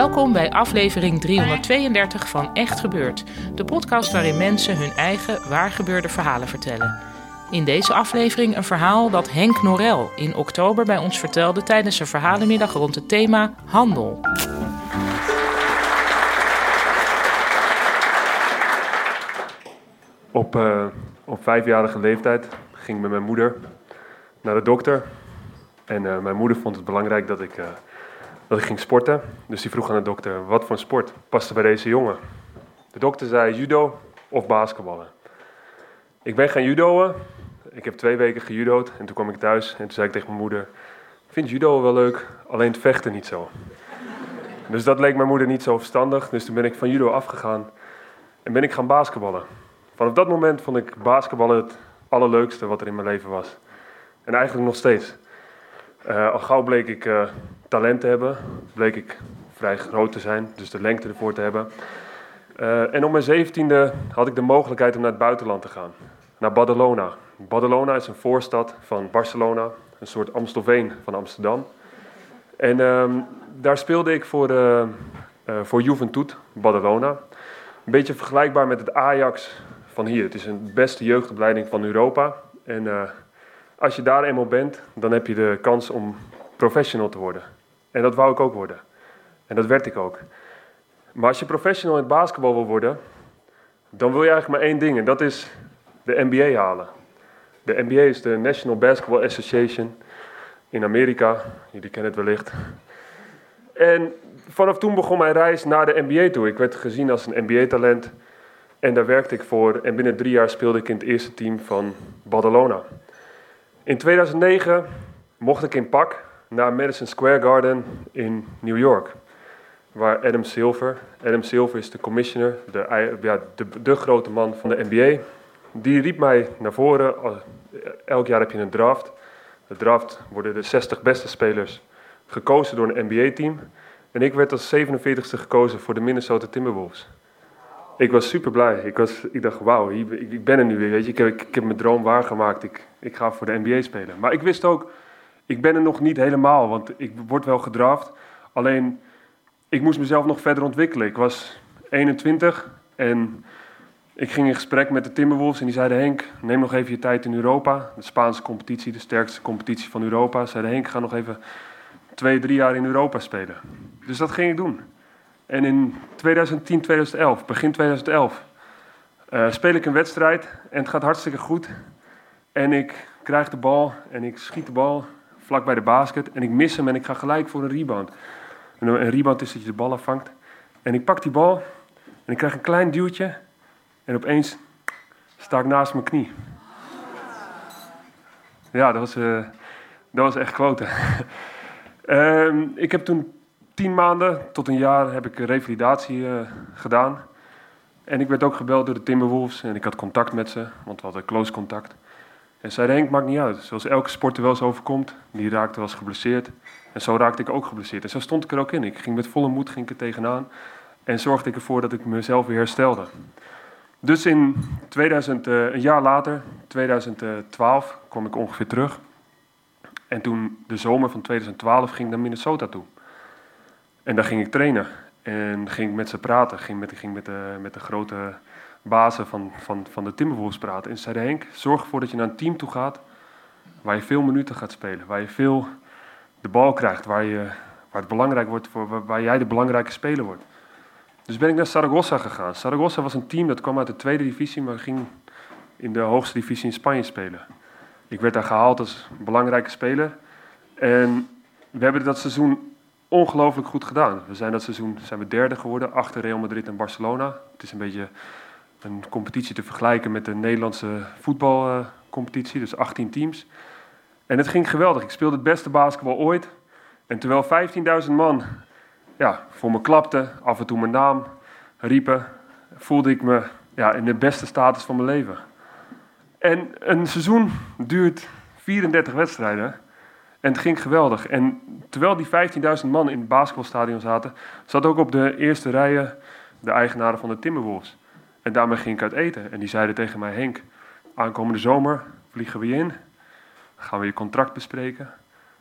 Welkom bij aflevering 332 van Echt Gebeurd, de podcast waarin mensen hun eigen waargebeurde verhalen vertellen. In deze aflevering een verhaal dat Henk Norel in oktober bij ons vertelde tijdens een verhalenmiddag rond het thema handel. Op, eh, op vijfjarige leeftijd ging ik met mijn moeder naar de dokter. En eh, mijn moeder vond het belangrijk dat ik, eh, dat ik ging sporten. Dus die vroeg aan de dokter, wat voor sport paste bij deze jongen? De dokter zei judo of basketballen. Ik ben gaan judoën. Ik heb twee weken gejudo'd en toen kwam ik thuis en toen zei ik tegen mijn moeder... Vind judo wel leuk, alleen het vechten niet zo. Dus dat leek mijn moeder niet zo verstandig. Dus toen ben ik van judo afgegaan en ben ik gaan basketballen. Vanaf dat moment vond ik basketballen het allerleukste wat er in mijn leven was. En eigenlijk nog steeds. Eh, al gauw bleek ik eh, talent te hebben, bleek ik vrij groot te zijn, dus de lengte ervoor te hebben. Eh, en op mijn zeventiende had ik de mogelijkheid om naar het buitenland te gaan. Naar Badalona. Badalona is een voorstad van Barcelona, een soort Amstelveen van Amsterdam. En ehm, daar speelde ik voor, eh, voor Juventud, Badalona. Een beetje vergelijkbaar met het Ajax van hier. Het is een beste jeugdopleiding van Europa. En als je daar eenmaal bent, dan heb je de kans om professional te worden. En dat wou ik ook worden. En dat werd ik ook. Maar als je professional in het basketbal wil worden, dan wil je eigenlijk maar één ding. En dat is de NBA halen. De NBA is de National Basketball Association in Amerika. Jullie kennen het wellicht. En vanaf toen begon mijn reis naar de NBA toe. Ik werd gezien als een NBA-talent. En daar werkte ik voor. En binnen drie jaar speelde ik in het eerste team van Badalona. In 2009 mocht ik in pak naar Madison Square Garden in New York. Waar Adam Silver, Adam Silver is de commissioner, de, ja, de, de grote man van de NBA. Die riep mij naar voren. Elk jaar heb je een draft. De draft worden de 60 beste spelers gekozen door een NBA-team. En ik werd als 47ste gekozen voor de Minnesota Timberwolves. Ik was super blij. Ik, was, ik dacht, wauw, ik ben er nu weer. Weet je. Ik, heb, ik, heb mijn droom waargemaakt. Ik, ik ga voor de NBA spelen. Maar ik wist ook, ik ben er nog niet helemaal. Want ik word wel gedraft. Alleen, ik moest mezelf nog verder ontwikkelen. Ik was 21 en ik ging in gesprek met de Timberwolves. En die zeiden, Henk, neem nog even je tijd in Europa. De Spaanse competitie, de sterkste competitie van Europa. Zeiden, Henk, ga nog even twee, drie jaar in Europa spelen. Dus dat ging ik doen. En in 2010, 2011, begin 2011, eh, speel ik een wedstrijd en het gaat hartstikke goed. En ik krijg de bal en ik schiet de bal vlak bij de basket en ik mis hem en ik ga gelijk voor een rebound. En een rebound is dat je de bal afvangt. En ik pak die bal en ik krijg een klein duwtje en opeens sta ik naast mijn knie. Ja, dat was, eh, dat was echt kloten. Ehm, ik heb toen tien maanden tot een jaar heb ik revalidatie eh, gedaan. En ik werd ook gebeld door de Timberwolves en ik had contact met ze, want we hadden close contact. En zeiden Henk, maakt niet uit. Zoals elke sporter wel eens overkomt, die raakte eens geblesseerd. En zo raakte ik ook geblesseerd. En zo stond ik er ook in. Ik ging met volle moed ging ik er tegenaan. En zorgde ik ervoor dat ik mezelf weer herstelde. Dus in 2000, eh, een jaar later, 2012, kwam ik ongeveer terug. En toen, de zomer van 2012, ging ik naar Minnesota toe. En daar ging ik trainen. En ging ik met ze praten. Ging met, ging met, de, met de grote bazen van, van, van de Timberwolves praten. En ze zeiden, Henk, zorg ervoor dat je naar een team toe gaat... waar je veel minuten gaat spelen. Waar je veel de bal krijgt. Waar, je, waar het belangrijk wordt, voor, waar, waar jij de belangrijke speler wordt. Dus ben ik naar Saragossa gegaan. Saragossa was een team dat kwam uit de tweede divisie... maar ging in de hoogste divisie in Spanje spelen. Ik werd daar gehaald als belangrijke speler. En we hebben dat seizoen ongelooflijk goed gedaan. We zijn dat seizoen zijn we derde geworden, achter Real Madrid en Barcelona. Het is een beetje een competitie te vergelijken met de Nederlandse voetbalcompetitie, dus 18 teams. En het ging geweldig. Ik speelde het beste basketbal ooit. En terwijl 15.000 man ja, voor me klapte, af en toe mijn naam riepen, voelde ik me ja, in de beste status van mijn leven. En een seizoen duurt 34 wedstrijden. En het ging geweldig. En terwijl die 15.000 man in het basketbalstadion zaten, zat ook op de eerste rijen de eigenaren van de Timberwolves. En daarmee ging ik uit eten. En die zeiden tegen mij, Henk, aankomende zomer vliegen we je in. Gaan we je contract bespreken.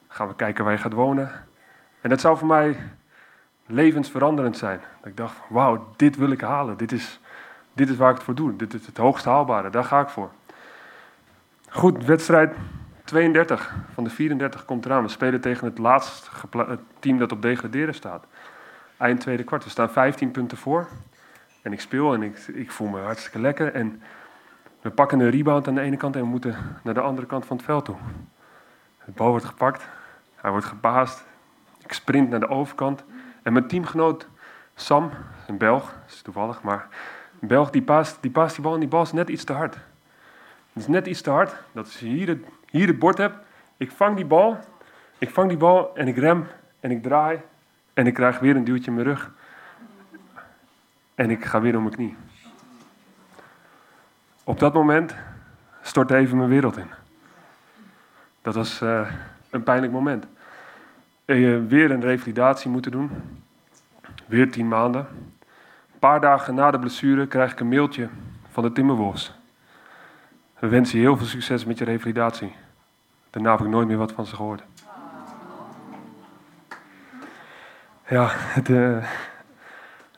Gaan we kijken waar je gaat wonen. En dat zou voor mij levensveranderend zijn. Dat ik dacht, wauw, dit wil ik halen. Dit is, dit is waar ik het voor doe. Dit is het hoogst haalbare. Daar ga ik voor. Goed, wedstrijd 32 van de 34 komt eraan. We spelen tegen het laatste team dat op degraderen staat. Eind tweede kwart. We staan 15 punten voor. En ik speel en ik, ik voel me hartstikke lekker. En we pakken een rebound aan de ene kant en we moeten naar de andere kant van het veld toe. Het bal wordt gepakt. Hij wordt gepaast. Ik sprint naar de overkant. En mijn teamgenoot Sam, een Belg, is toevallig, maar een Belg die paast die, paast die bal en die bal is net iets te hard. Het is net iets te hard. Dat is hier het hier het bord heb. Ik vang die bal. Ik vang die bal en ik rem en ik draai. En ik krijg weer een duwtje in mijn rug. En ik ga weer om mijn knie. Op dat moment stortte even mijn wereld in. Dat was uh, een pijnlijk moment. Uh, weer een revalidatie moeten doen. Weer tien maanden. Een paar dagen na de blessure krijg ik een mailtje van de Timberwolves. We wensen je heel veel succes met je revalidatie. Daarna heb ik nooit meer wat van ze gehoord. Ja, het, uh,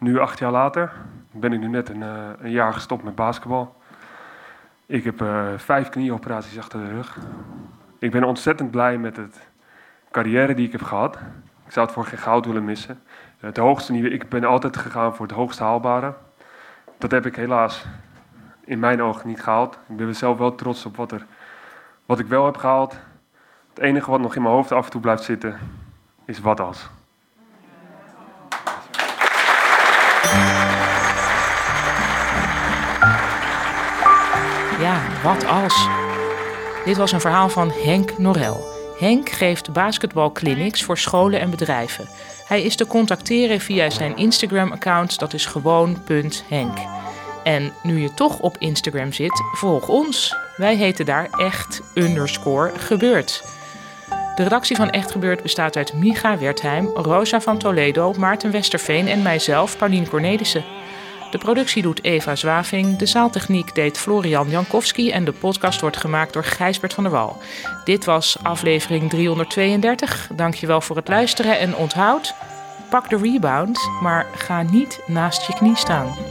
nu acht jaar later ben ik nu net een, uh, een jaar gestopt met basketbal. Ik heb uh, vijf knieoperaties achter de rug. Ik ben ontzettend blij met de carrière die ik heb gehad. Ik zou het voor geen goud willen missen. Het hoogste ik ben altijd gegaan voor het hoogst haalbare. Dat heb ik helaas in mijn ogen niet gehaald. Ik ben zelf wel trots op wat, er, wat ik wel heb gehaald. Het enige wat nog in mijn hoofd af en toe blijft zitten, is wat als. Ja, wat als? Dit was een verhaal van Henk Norel. Henk geeft basketbalclinics voor scholen en bedrijven. Hij is te contacteren via zijn Instagram-account, dat is gewoon.henk. En nu je toch op Instagram zit, volg ons. Wij heten daar echt underscore gebeurd. De redactie van Echt Gebeurd bestaat uit Micha Wertheim, Rosa van Toledo, Maarten Westerveen en mijzelf, Paulien Cornelissen. De productie doet Eva Zwaving, de zaaltechniek deed Florian Jankowski en de podcast wordt gemaakt door Gijsbert van der Wal. Dit was aflevering 332. Dankjewel voor het luisteren en onthoud, pak de rebound, maar ga niet naast je knie staan.